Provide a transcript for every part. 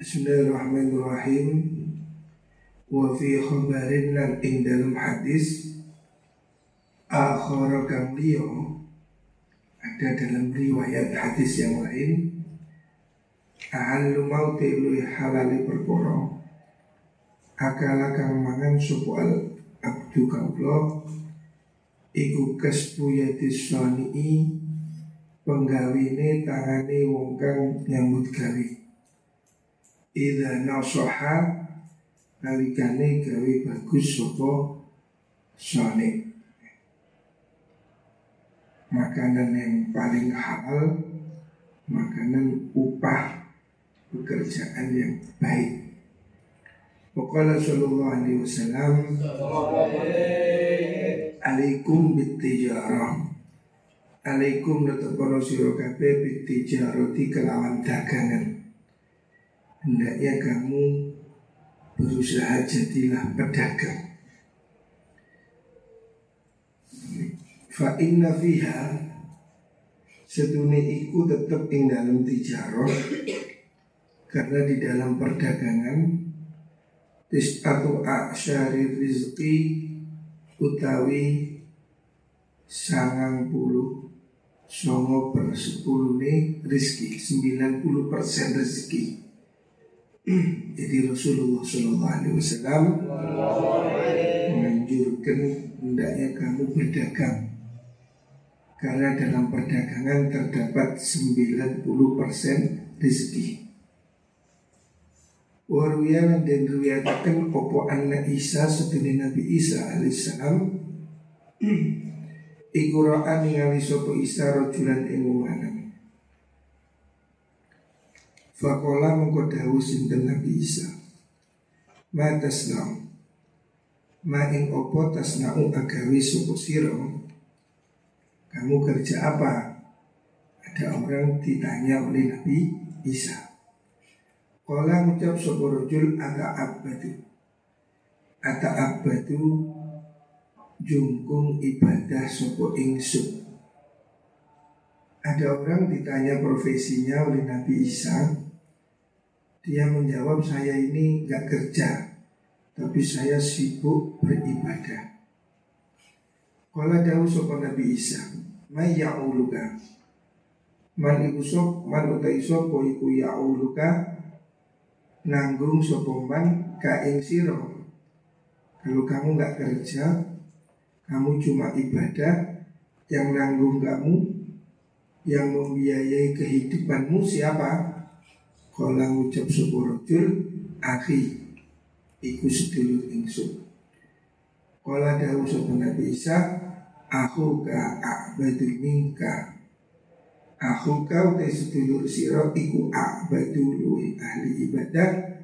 Bismillahirrahmanirrahim. Wa fi khabarin lan ing dalam hadis Akhara kang liyo Ada dalam riwayat hadis yang lain Ahallu mauti lui halali perkara Akala kang mangan sopo al abdu kaulo Iku kasbu yadis soni'i Penggawine tangane wong kang nyambut gawe Ida nasoha Nalikane gawe bagus sopo Sone Makanan yang paling halal Makanan upah Pekerjaan yang baik. Pokoknya sallallahu alaihi wasallam Alaikum bitijarah. Alaikum natakono siro kabeh bitijarati kelawan dagangan hendaknya kamu berusaha jadilah pedagang. Fa inna fiha sedune iku tetep ing dalam tijarah karena di dalam perdagangan tis'atu a'syari rizki utawi sangang puluh songo per sepuluh nih rizki sembilan puluh persen rezeki jadi Rasulullah Shallallahu Alaihi Wasallam menganjurkan hendaknya kamu berdagang karena dalam perdagangan terdapat 90% rezeki. Waruya dan riwayatkan opo anak Isa sedini Nabi Isa alaihissalam Iku ra'a ningali sopo Isa rojulan ing Fakola mengkodawu sinten Nabi Isa. Ma tasna'u. Ma ing opo tasna'u agawi sopo siro Kamu kerja apa? Ada orang ditanya oleh Nabi Isa. Kola ngucap sopo rojul ata abadu? Ata abadu Jungkung ibadah sopo ingsun. Ada orang ditanya profesinya oleh Nabi Isa dia menjawab saya ini nggak kerja Tapi saya sibuk beribadah. Kala dawu sopa Nabi Isa Mai ya'uluka? Man iku sop Man utai sopo iku ya'uluka? Nanggung sopo man ka ing siro Kalau kamu nggak kerja Kamu cuma ibadah Yang nanggung kamu Yang membiayai kehidupanmu siapa? Kala ngucap sebuah rojul Akhi Iku sedulur ingsun. Kala dawu sebuah Nabi Isa Aku ka a'badu minka. Aku kau te sedulur siro Iku a'badu luwi ahli ibadah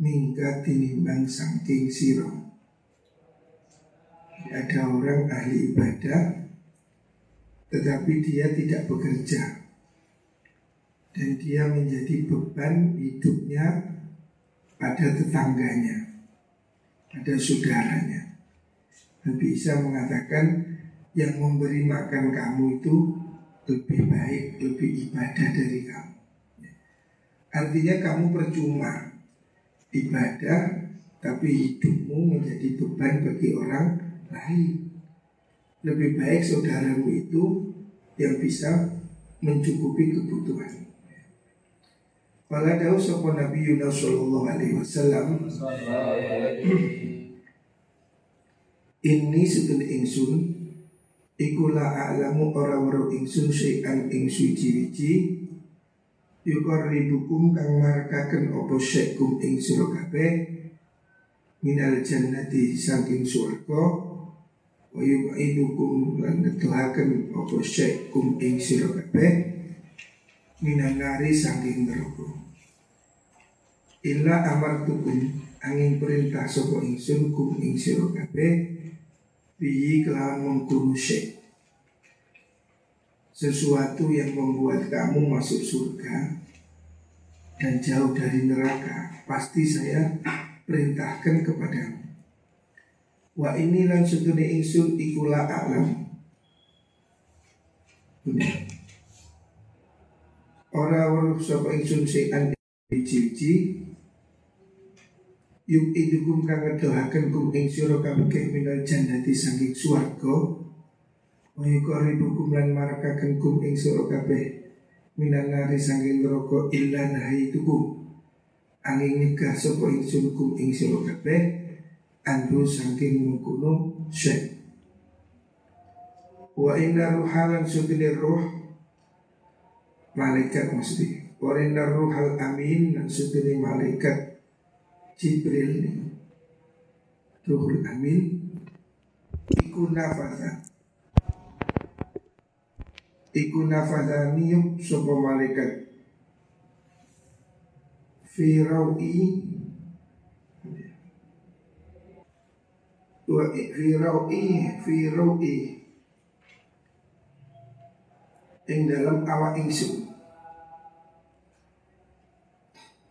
Minka tinimbang sangking siro Ada orang ahli ibadah Tetapi dia tidak bekerja dan dia menjadi beban hidupnya pada tetangganya, pada saudaranya. Nabi Isa mengatakan yang memberi makan kamu itu lebih baik, lebih ibadah dari kamu. Artinya kamu percuma ibadah tapi hidupmu menjadi beban bagi orang lain. Lebih baik saudaramu itu yang bisa mencukupi kebutuhan. Kala dawu sapa Nabi Yunus sallallahu alaihi wasallam? Ini sedun ingsun Iku la a'lamu ora waro ingsun syai'an ing suci-wici Yukor ribukum kang markaken opo syai'kum ing sura kabeh. Minal jannati saking surga. Wa yub'idukum lan netuhaken opo syai'kum ing sura kabeh. Minan nari saking neraka Illa amartukum angin perintah sopo ingsun kum ing sira bihi kelawan mengkunu syek sesuatu yang membuat kamu masuk surga dan jauh dari neraka pasti saya perintahkan kepadamu. Wa ini lan sedune ingsun ikula alam. Ora weruh sapa ingsun sean biji Yuk idukum kang ngedohaken kum ing sira kabeh minal jannati saking swarga wa yuqarribukum lan marakaken kum ing sira kabeh minan nari saking neraka illa nahaitukum angin nikah sapa ingsun kum ing sira kabeh andu saking mengkono syekh. Wa inna ruhalan sudine ruh malaikat mesti wa inna ruhal amin dan sudine malaikat Jibril. Ruhul Amin. Iku nafasa Iku nafasa niyuk Sopo malaikat. Firawi Wa Firawi Ing dalam awak ingsun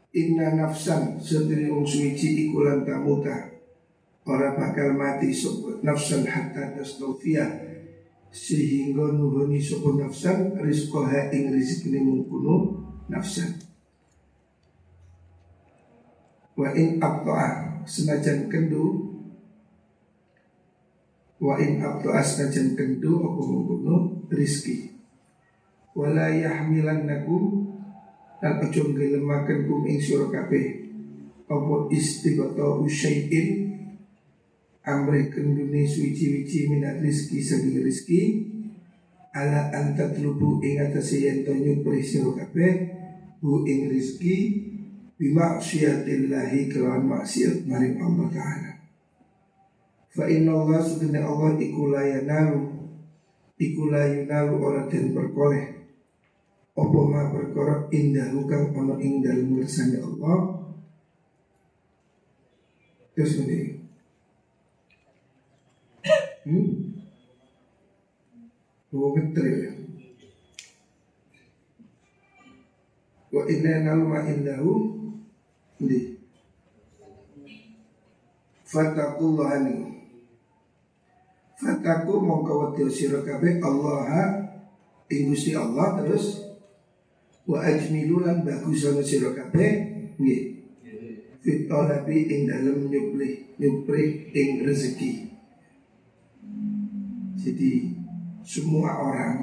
Inna nafsan sediri wong suci iku lan tamuta ora bakal mati sapa nafsan hatta tasnufia sehingga nuhuni sapa nafsan rizqaha ing rezekine mungkuno nafsan. Wa in abta'a senajan kendu. Wa in abta'a senajan kendu apa mungkuno rizki wala yahmilannakum dan ojo ngelemaken kum ing sira kabeh. Apa istighata usyai'in? Amre kendune suci-wici minat rizki saking rizki. Ala anta tlubu ing atase yen to nyupri sira kabeh bu ing rizki. Bimaksiatillahi kelawan maksiat maring Allah Ta'ala. Fa inna Allah subhanahu Allah iku layanalu Iku layanalu orang dan berkoleh apa ma perkara indah kang ana ing dalem ngersane Allah? Terus ini hmm? Oh betul ya? Wa inna nalma indahu? Ini Fatakullah Fataku mongko wati sira kabeh Allah ing Allah terus wa ajmilu lan bagus ana sira kabeh. Nggih. Fit talabi ing dalem nyupri nyupri ing rezeki. Jadi semua orang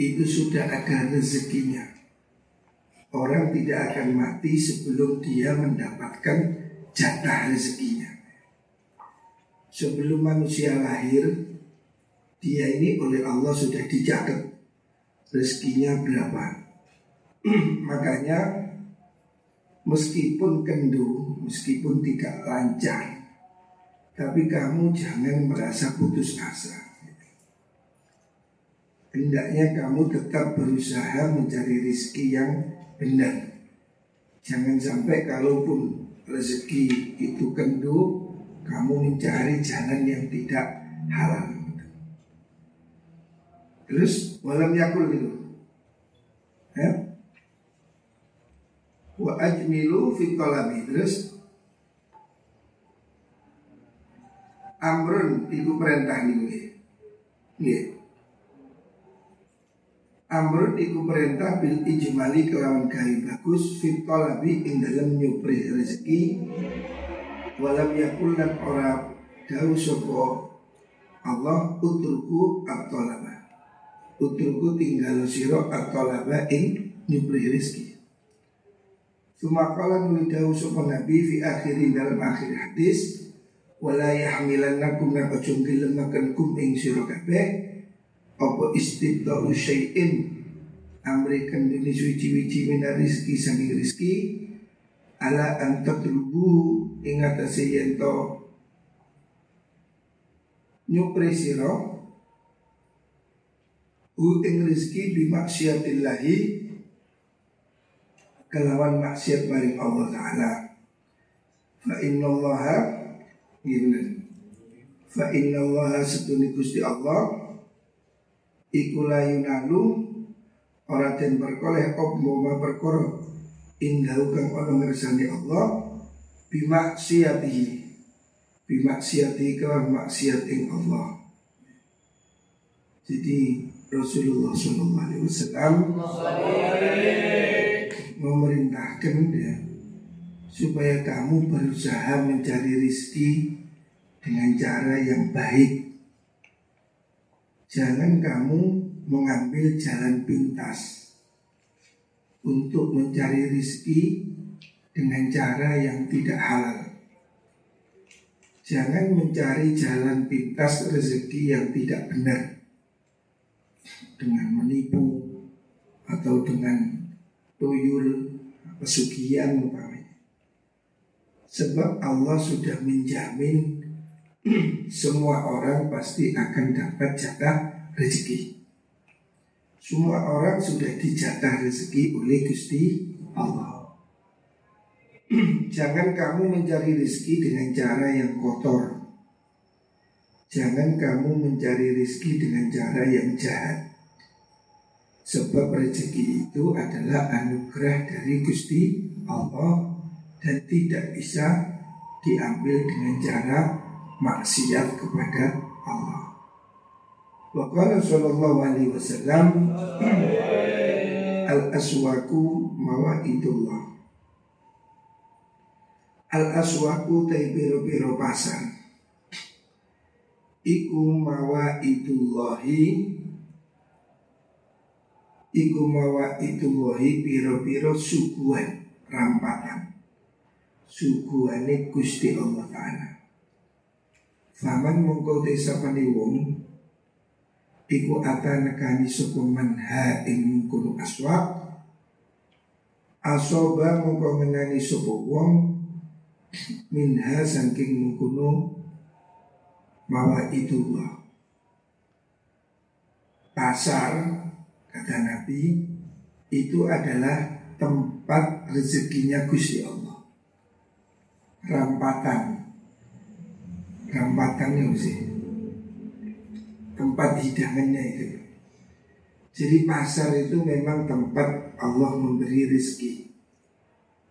itu sudah ada rezekinya. Orang tidak akan mati sebelum dia mendapatkan jatah rezekinya. Sebelum manusia lahir dia ini oleh Allah sudah dicatat. Rezekinya berapa Makanya meskipun kendu, meskipun tidak lancar, tapi kamu jangan merasa putus asa. Hendaknya kamu tetap berusaha mencari rezeki yang benar. Jangan sampai kalaupun rezeki itu kendu, kamu mencari jalan yang tidak halal. Terus malam yakul itu. Ya, wa ajmilu fi talabi. Terus amrun iku perintah niku nggih amrun iku perintah bil ijmali kelawan gawe bagus fi talabi ing dalem nyupri rezeki. Walam yakul lan ora dawu sapa Allah utruku at-talaba. Utruku tinggal sira at-talaba ing nyupri rezeki Sumakala nulidahu sopan Nabi fi akhirin dalam akhir hadis Wala yahmilannakum dan ojo ngilemakan kum ing sira kabeh apa istibda'u syai'in? Amrikan dini suci-wici minar rizki sangi rizki ala antatlubu ing atase yen to nyupre sira u ing rizki bimaksiatillahi kelawan maksiat maring Allah Taala. Fa inna Allah gini. Fa inna Allah setuni Gusti Allah iku la yunalu ora den berkoleh apa perkara indahu kang ana ngersani Allah bimaksiatihi bimaksiatihi kelawan maksiat ing Allah. Jadi Rasulullah Sallallahu Alaihi Wasallam memerintahkan ya supaya kamu berusaha mencari rizki dengan cara yang baik. Jangan kamu mengambil jalan pintas untuk mencari rizki dengan cara yang tidak halal. Jangan mencari jalan pintas rezeki yang tidak benar dengan menipu atau dengan tuyul pesugihan umpamanya. Sebab Allah sudah menjamin semua orang pasti akan dapat jatah rezeki. Semua orang sudah dijatah rezeki oleh Gusti Allah. Jangan kamu mencari rezeki dengan cara yang kotor. Jangan kamu mencari rezeki dengan cara yang jahat. Sebab rezeki itu adalah anugerah dari Gusti Allah dan tidak bisa diambil dengan cara maksiat kepada Allah. Waqala sallallahu alaihi wasallam Al-aswaku mawaidullah. Al-aswaku tay biro-biro pasar. Iku mawaidullahi Iku mawaidullahi biro-biro suguhan rampatan Suguhane Gusti Allah Ta'ala. Faman mongko desa wong Iku ata nekani suku manha ing mungkunu aswak Asoba mongko ngenani suku wong Minha saking mungkunu Mawa itullah Pasar Kata Nabi Itu adalah tempat rezekinya Gusti Allah. Rampatan. Rampatannya sih tempat hidangannya itu. Jadi pasar itu memang tempat Allah memberi rezeki.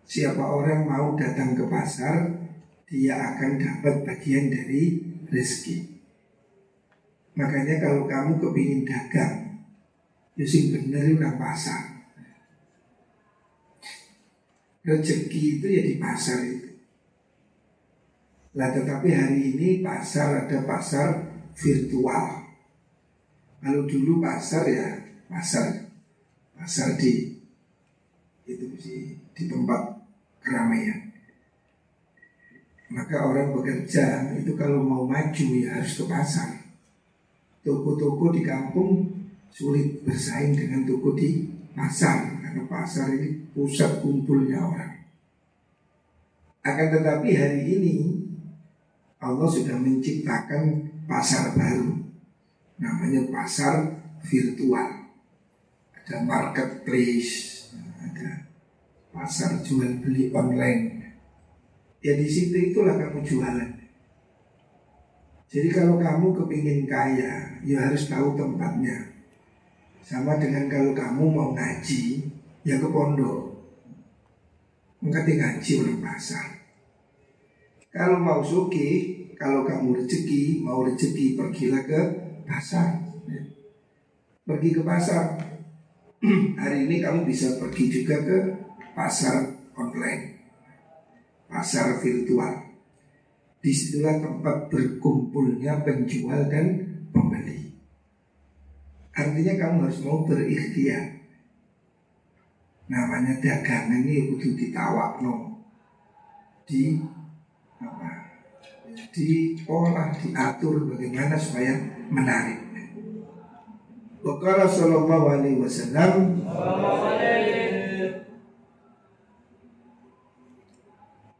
Siapa orang mau datang ke pasar dia akan dapat bagian dari rezeki. Makanya kalau kamu kepingin dagang ya sing bener itu pasar rezeki itu ya di pasar itu Nah tetapi hari ini pasar ada pasar virtual. Kalau dulu pasar ya pasar pasar di itu di, di tempat keramaian. Maka orang bekerja itu kalau mau maju ya harus ke pasar. Toko-toko di kampung sulit bersaing dengan toko di pasar karena pasar ini pusat kumpulnya orang. Akan tetapi hari ini Allah sudah menciptakan pasar baru. Namanya pasar virtual. Ada marketplace ada pasar jual beli online. Ya di situ itulah kamu jualan. Jadi kalau kamu kepingin kaya ya harus tahu tempatnya sama dengan kalau kamu mau ngaji ya ke pondok Mengkati ngaji orang pasar kalau mau suki, kalau kamu rezeki, mau rezeki pergilah ke pasar. Pergi ke pasar. Hari ini kamu bisa pergi juga ke pasar online, pasar virtual. Di situlah tempat berkumpulnya penjual dan pembeli. Artinya kamu harus mau berikhtiar. Namanya dagangan ini butuh ditawak no. Di apa diolah diatur bagaimana supaya menarik. Wakala sallallahu alaihi wasallam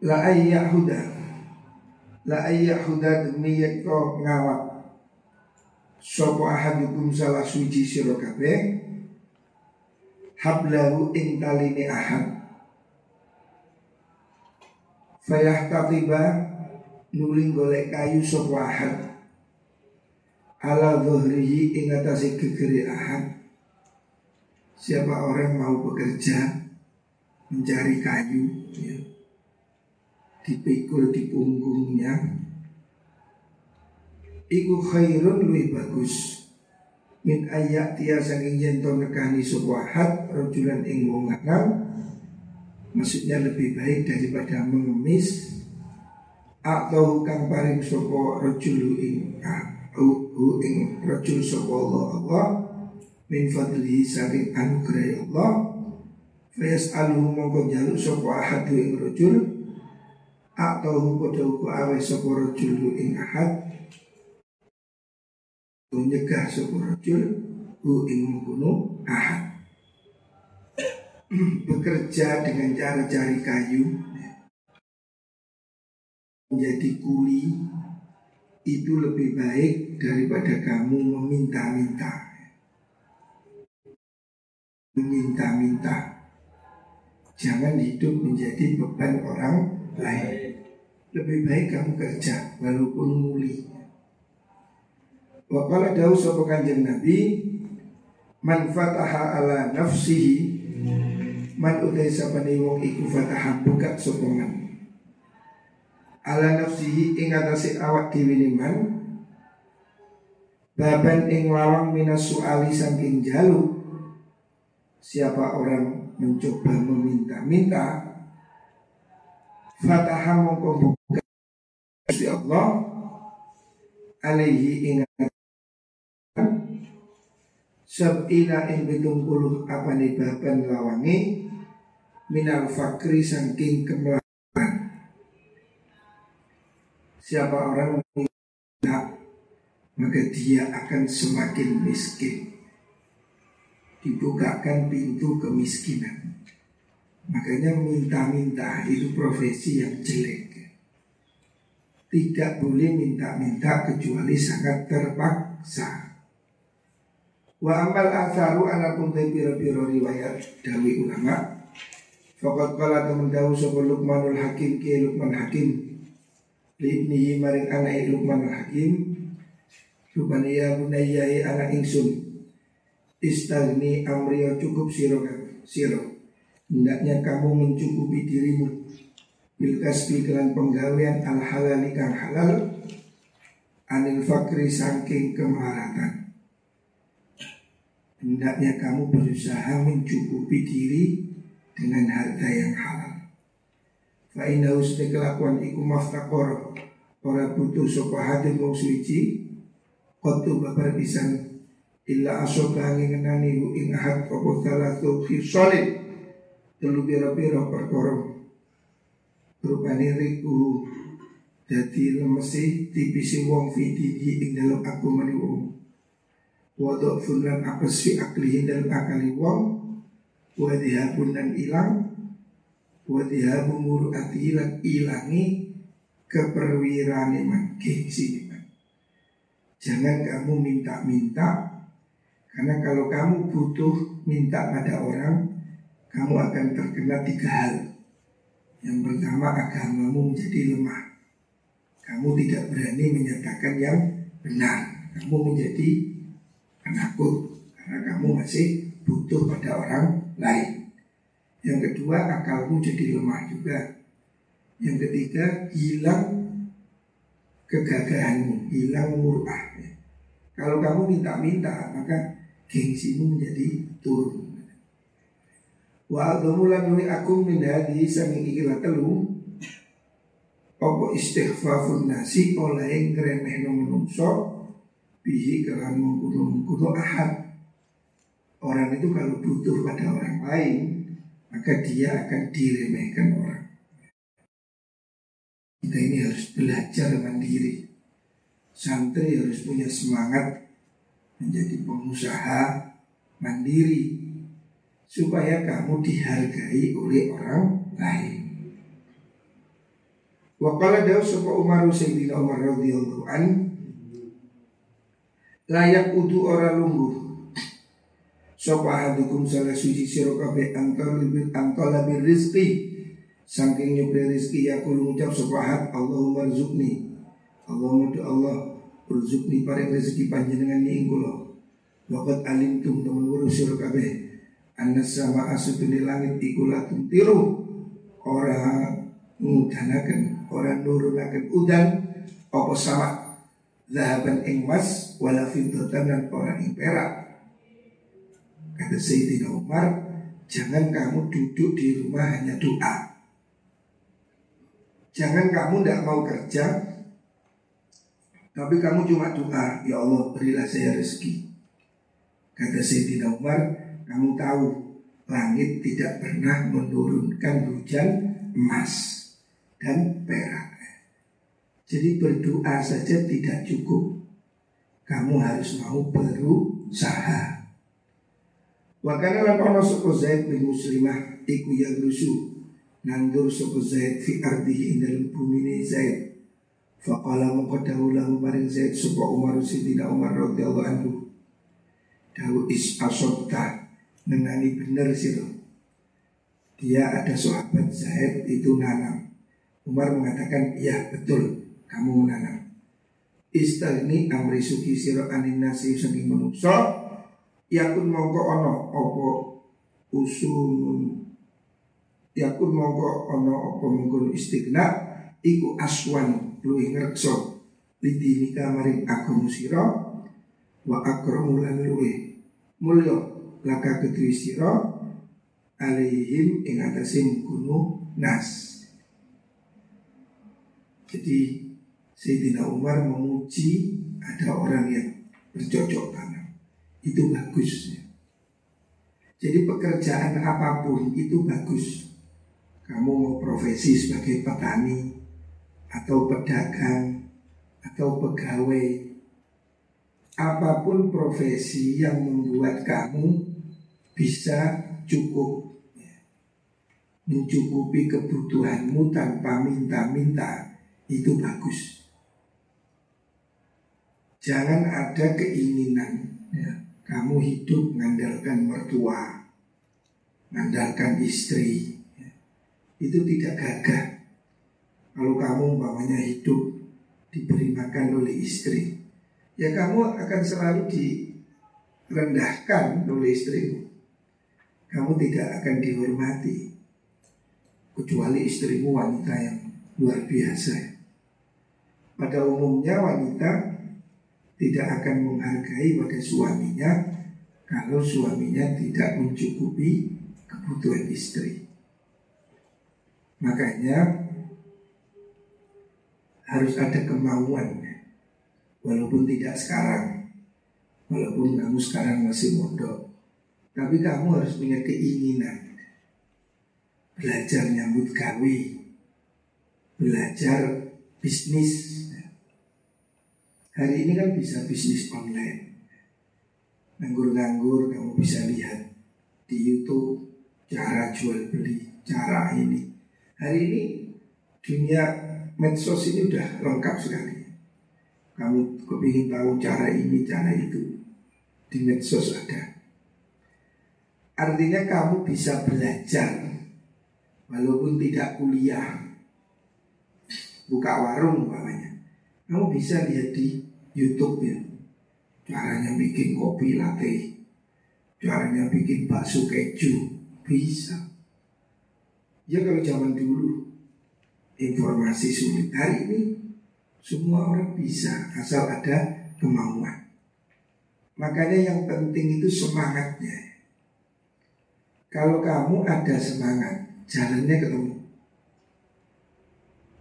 La ayyahuda La ayyahuda demi yakto ngawak Sopo ahadukum salah suci sirokabe Hablahu ing taline ahad. Fayah tatiba nuling golek kayu sapa ahad. Ala dhuhrihi ing atase gegere ahad. Siapa orang mau bekerja mencari kayu ya, dipikul di punggungnya iku khairun luwih bagus. Min ayat tia saking yen nekani sapa ahad rajulan ing wong Maksudnya lebih baik daripada mengemis Atau kang paring sopo rojulu ing Hu ing rojul sopo Allah Allah Min fadlihi saring anugerah Allah Fayas alu mongko jaluk sopo ahadu ing rojul Atau podo ku awe sopo rojulu ing ahad Menyegah sopo rojul Hu ing mengkuno ahad bekerja dengan cara cari kayu menjadi kuli itu lebih baik daripada kamu meminta-minta. Meminta-minta. Jangan hidup menjadi beban orang lain. Lebih baik kamu kerja walaupun muli Wakala dawu sapa kanjeng Nabi man fataha ala nafsihi Man utai sapane wong iku fataha buka sokongan Ala nafsihi ing atase awak dhewe man Baban ing lawang minas suali saking jalu Siapa orang mencoba meminta-minta Fataha mongko buka Si Allah Alaihi ingat Sab'ina ing betung puluh apa nih baban lawangi minal fakri saking kemelahan. Siapa orang minta maka dia akan semakin miskin. Dibukakan pintu kemiskinan. Makanya minta-minta itu profesi yang jelek. Tidak boleh minta-minta kecuali sangat terpaksa. Wa amal atharu anapun te piro-piro riwayat dawi ulama. Fakat kala temen dawu sapa Luqmanul Hakim ke Luqman Hakim. Libnihi maring anak Luqmanul Hakim Luqman ya bunayya anak ingsun. Istagni amriya cukup siro siro Hendaknya kamu mencukupi dirimu. Bilkas kelan penggawean al halal halal. Anil fakri saking kemaratan Hendaknya kamu berusaha mencukupi diri dengan harta yang halal. Fa inna usni kelakuan iku maftakor Ora butuh sopa hadin wong suci. Kotu babar pisan. Illa asoka ngenani hu ing ahad Opo salatu khisolin Telu biro-biro perkoro Rupani riku Dadi lemesi tipisi wong fitihi ing dalam aku mani wong Wadok fulan apes fi aklihi akali wong. Wadihabun dan ilang. Wadihabu muru'ati lan ilangi. Keperwirane man Gengsi man Jangan kamu minta-minta Karena kalau kamu butuh minta pada orang Kamu akan terkena tiga hal. Yang pertama agamamu menjadi lemah. Kamu tidak berani menyatakan yang benar. Kamu menjadi penakut Karena kamu masih butuh pada orang lain. Yang kedua akalmu jadi lemah juga. Yang ketiga hilang kegagahanmu, hilang murah. Kalau kamu minta-minta maka gengsimu menjadi turun. Wa adamulan nuri aku min hadi sanging ikilah telu Apa istighfafun nasi oleh ngremeh menungso Bihi kelan mengkuno-mengkuno ahad. Orang itu kalau butuh pada orang lain Maka dia akan diremehkan orang. Kita ini harus belajar mandiri. Santri harus punya semangat Menjadi pengusaha mandiri Supaya kamu dihargai oleh orang lain. Wakala dawu sapa Umar Sayyidina Umar radhiyallahu an layak udu ora lungguh Sopa hadukum salah suci siro kabe antol lebih antol lebih rizki Saking nyupri rizki ya kulu ngucap sopa had Allahumma rizukni Allahumma do Allah Rizukni paring rizki panjenengan ni ingkulo Wakat alim tum temen wuru siro kabe Anas sama asutuni langit ikulatum tiru. Orang ngudanakan Orang nurunakan udan Apa sama Zahaban ing mas Wala dan orang ing perak. Kata Sayyidina Umar Jangan kamu duduk di rumah hanya doa. Jangan kamu tidak mau kerja Tapi kamu cuma doa Ya Allah berilah saya rezeki. Kata Sayyidina Umar Kamu tahu Langit tidak pernah menurunkan hujan emas Dan perak. Jadi berdoa saja tidak cukup Kamu harus mau berusaha Wakana lan ono sapa Zaid bin Muslimah iku yang rusu nandur sapa Zaid fi ardihi ing dalem bumine Zaid. Faqala maqadahu lahu maring Zaid sapa Umar Sidina Umar radhiyallahu anhu. Dawu is asabta menani bener sih Dia ada sahabat Zaid itu nanam. Umar mengatakan, iya betul, kamu menanam. Istalni amri suki siro anin nasi saking menungso yakun mongko ono opo usun yakun mongko ono opo mengkono istighna iku aswan luwih ngrekso lidinika maring agama sira. Wa akramu lan luwih mulya laka kedue sira. Alaihim ing atase nas. Jadi Sayyidina Umar memuji ada orang yang bercocok tanam itu bagus. Jadi pekerjaan apa pun itu bagus. Kamu mau profesi sebagai petani atau pedagang atau pegawai, apa pun profesi yang membuat kamu bisa cukup mencukupi kebutuhanmu tanpa minta-minta itu bagus. Jangan ada keinginan ya, kamu hidup mengandalkan mertua, mengandalkan istri, ya. itu tidak gagah. Kalau kamu umpamanya hidup diberi makan oleh istri, ya kamu akan selalu direndahkan oleh istrimu. Kamu tidak akan dihormati kecuali istrimu wanita yang luar biasa. Pada umumnya wanita tidak akan menghargai pada suaminya kalau suaminya tidak mencukupi kebutuhan istri. Makanya harus ada kemauan walaupun tidak sekarang walaupun kamu sekarang masih mondok tapi kamu harus punya keinginan belajar nyambut gawe belajar bisnis Hari ini kan bisa bisnis online. Nganggur-nganggur kamu bisa lihat Di Youtube Cara jual beli Cara ini. Hari ini dunia medsos ini udah lengkap sekali. Kamu kepingin tahu cara ini, cara itu. Di medsos ada. Artinya kamu bisa belajar Walaupun tidak kuliah. Buka warung umpamanya Kamu bisa lihat di YouTube ya. Caranya bikin kopi latte. Caranya bikin bakso keju. Bisa. Ya kalau zaman dulu Informasi sulit. Hari ini semua orang bisa Asal ada kemauan. Makanya yang penting itu semangatnya. Kalau kamu ada semangat Jalannya ketemu.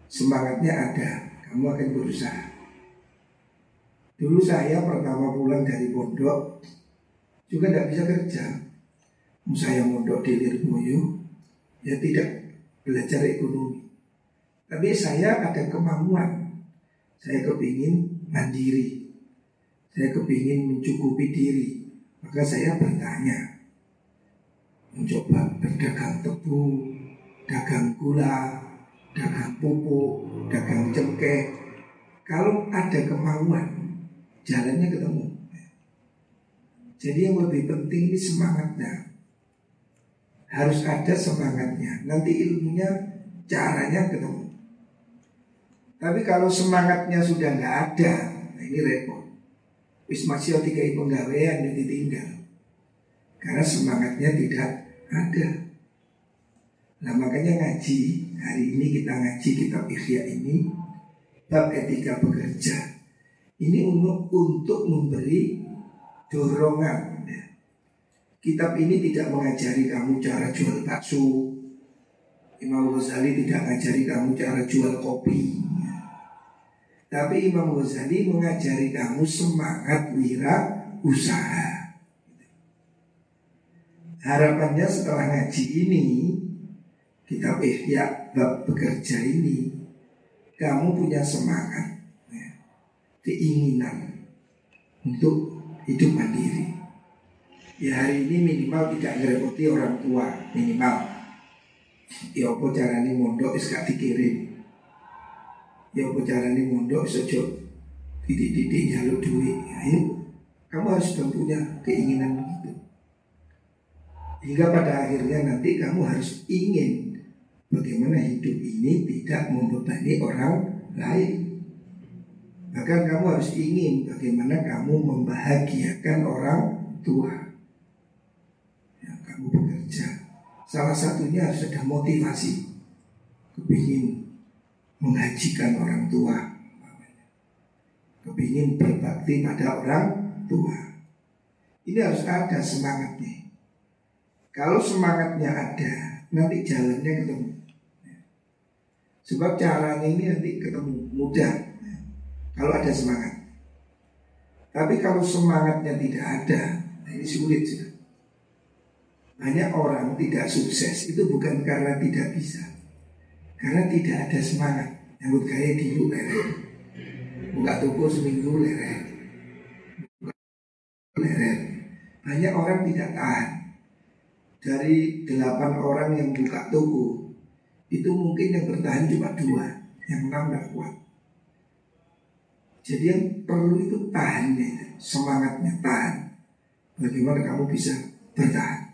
Semangatnya ada Kamu akan berusaha Dulu saya pertama pulang dari pondok juga tidak bisa kerja. Saya mondok di Lirboyo, ya tidak belajar ekonomi. Tapi saya ada kemampuan. Saya kepingin mandiri. Saya kepingin mencukupi diri. Maka saya bertanya. Mencoba berdagang tepung, dagang gula, dagang pupuk, dagang cengkeh. Kalau ada kemauan, jalannya ketemu. Jadi yang lebih penting ini semangatnya. Harus ada semangatnya. Nanti ilmunya caranya ketemu. Tapi kalau semangatnya sudah nggak ada, nah ini repot. Wis masih tiga penggawean yang ditinggal. Karena semangatnya tidak ada. Nah makanya ngaji Hari ini kita ngaji kitab Ikhya ini Bab etika bekerja ini untuk untuk memberi dorongan ya. Kitab ini tidak mengajari kamu cara jual bakso. Imam Ghazali tidak mengajari kamu cara jual kopi. Tapi Imam Ghazali mengajari kamu semangat wira usaha. Harapannya setelah ngaji ini, kitab Ihya bab bekerja ini, kamu punya semangat, ya, keinginan untuk hidup mandiri. Ya hari ini minimal tidak ngerepoti orang tua minimal. Ya apa caranya mondok is gak dikirim. Ya apa caranya mondok sejak titik-titik jalur duit. Ya, ini kamu harus punya keinginan begitu. Hingga pada akhirnya nanti kamu harus ingin bagaimana hidup ini tidak membebani orang lain. Bahkan kamu harus ingin bagaimana kamu membahagiakan orang tua kamu bekerja. Salah satunya harus ada motivasi. Kepingin menghajikan orang tua. Kepingin berbakti pada orang tua. Ini harus ada semangatnya. Kalau semangatnya ada Nanti jalannya ketemu Sebab caranya ini nanti ketemu mudah. Kalau ada semangat. Tapi kalau semangatnya tidak ada nah Ini sulit sih banyak orang tidak sukses itu bukan karena tidak bisa. Karena tidak ada semangat. Yang gaya di leren Buka toko seminggu leren Leren Banyak orang tidak tahan. Dari delapan orang yang buka toko Itu mungkin yang bertahan cuma dua Yang enam tidak kuat Jadi yang perlu itu tahan ya, Semangatnya tahan Bagaimana kamu bisa bertahan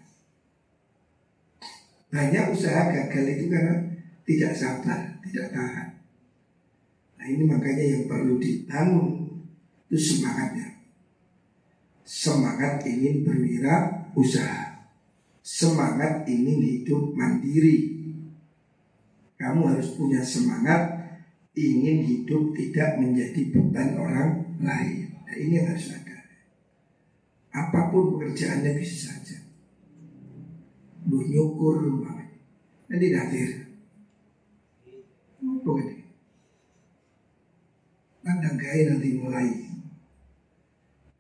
banyak usaha gagal itu karena tidak sabar, tidak tahan. Nah ini makanya yang perlu dibangun itu semangatnya. Semangat ingin berwira usaha. Semangat ingin hidup mandiri. Kamu harus punya semangat ingin hidup tidak menjadi beban orang lain. Nah ini yang harus ada. Apa pun pekerjaannya bisa saja. Bu nyukur nanti datir pokoknya nandang gaya nanti mulai.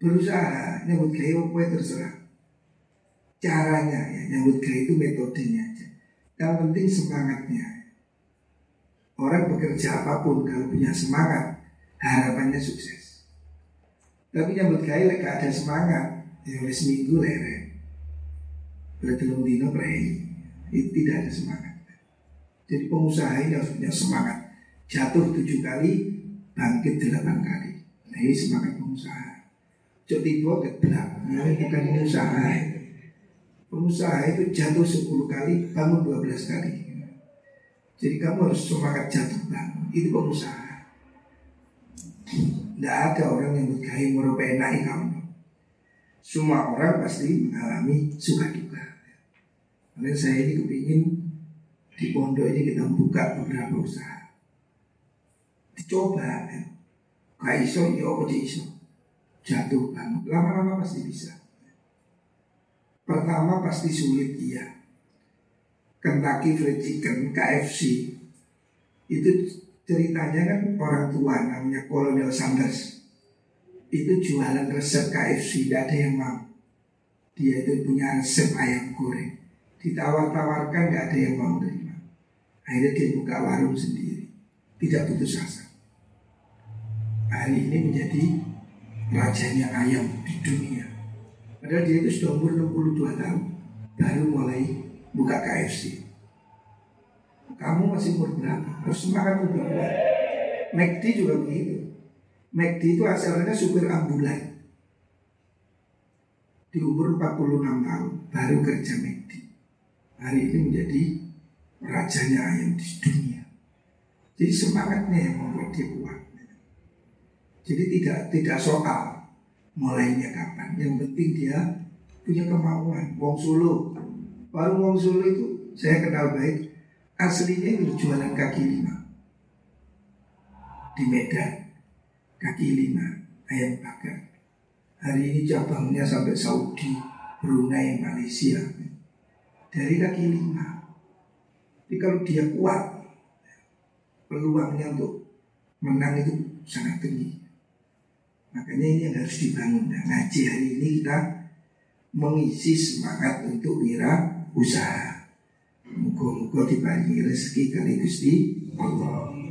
Berusaha nyambut gaya apa terserah. Caranya ya nyambut gaya itu metodenya aja. Yang penting semangatnya orang bekerja apa pun kalau punya semangat harapannya sukses. Tapi nyambut gaya lek ada semangat ya oleh seminggu lere Bertelung dino prei Itu tidak ada semangat. Jadi pengusaha ini harus punya semangat. Jatuh tujuh kali Bangkit delapan kali. Nah ini semangat pengusaha. Cok tiba keblak. Nah bukan pengusaha. Pengusaha itu jatuh sepuluh kali Bangun dua belas kali Jadi kamu harus semangat jatuh bangun Itu pengusaha tidak ada orang yang bergaya merupakan kamu Semua orang pasti mengalami suka duka karena saya ini kepingin di pondok ini kita buka beberapa usaha. Dicoba ya. Kayak iso ya apa di iso. Jatuh banget. Lama-lama pasti bisa. Pertama pasti sulit iya. Kentucky Fried Chicken KFC itu ceritanya kan orang tua namanya Colonel Sanders itu jualan resep KFC tidak ada yang mau dia itu punya resep ayam goreng ditawar-tawarkan nggak ada yang mau terima. Akhirnya dia buka warung sendiri, tidak putus asa. Hari ini menjadi rajanya ayam di dunia. Padahal dia itu sudah umur 62 tahun, baru mulai buka KFC. Kamu masih umur berapa? Harus semangat lebih kuat. McD juga begitu. McD itu asalnya supir ambulan. Di umur 46 tahun baru kerja McD hari ini menjadi rajanya ayam di dunia. Jadi semangatnya yang membuat dia kuat. Jadi tidak tidak soal mulainya kapan. Yang penting dia punya kemauan. Wong Solo, warung Wong Solo itu saya kenal baik. Aslinya itu jualan kaki lima di Medan. Kaki lima ayam bakar. Hari ini cabangnya sampai Saudi, Brunei, Malaysia dari kaki lima. Jadi kalau dia kuat, peluangnya untuk menang itu sangat tinggi. Makanya ini yang harus dibangun. Nah, ngaji hari ini kita mengisi semangat untuk wira usaha. Muka-muka dibarengi rezeki kali Gusti Allah.